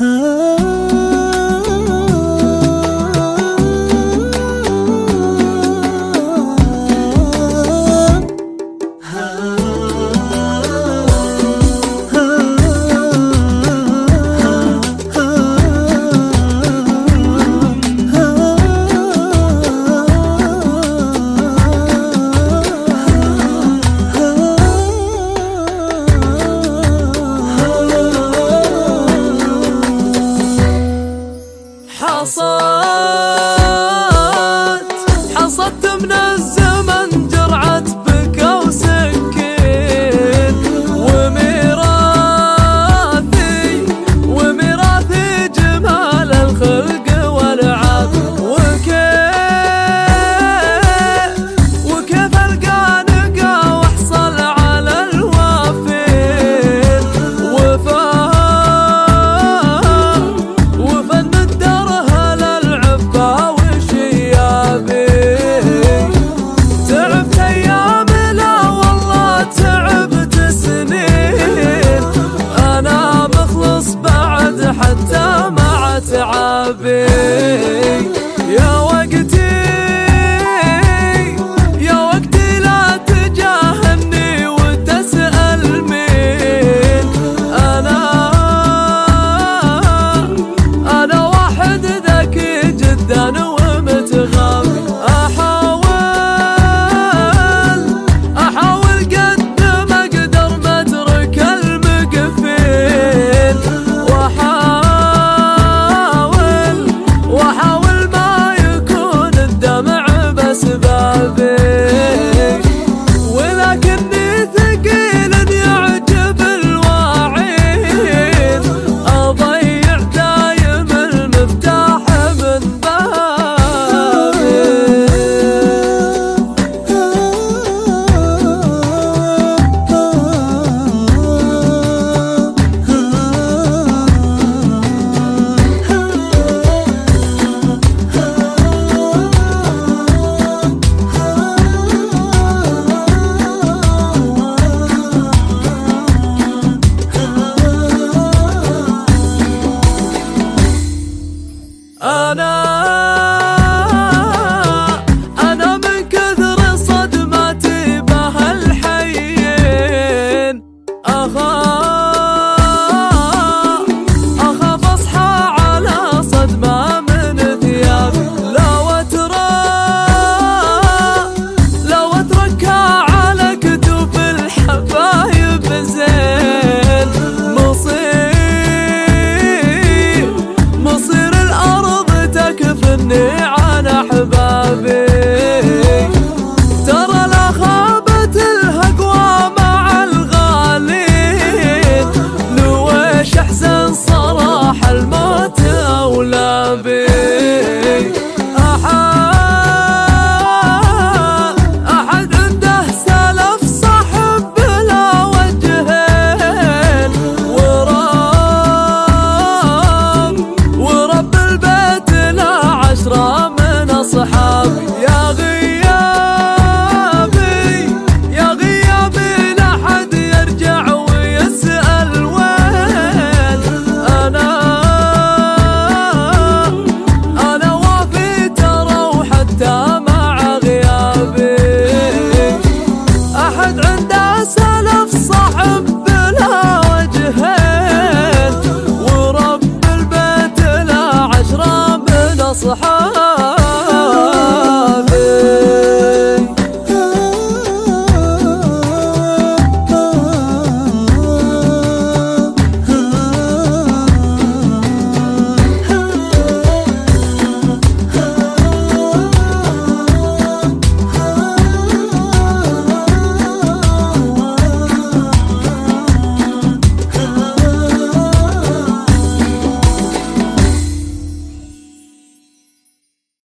Ah. Household. baby. Oh.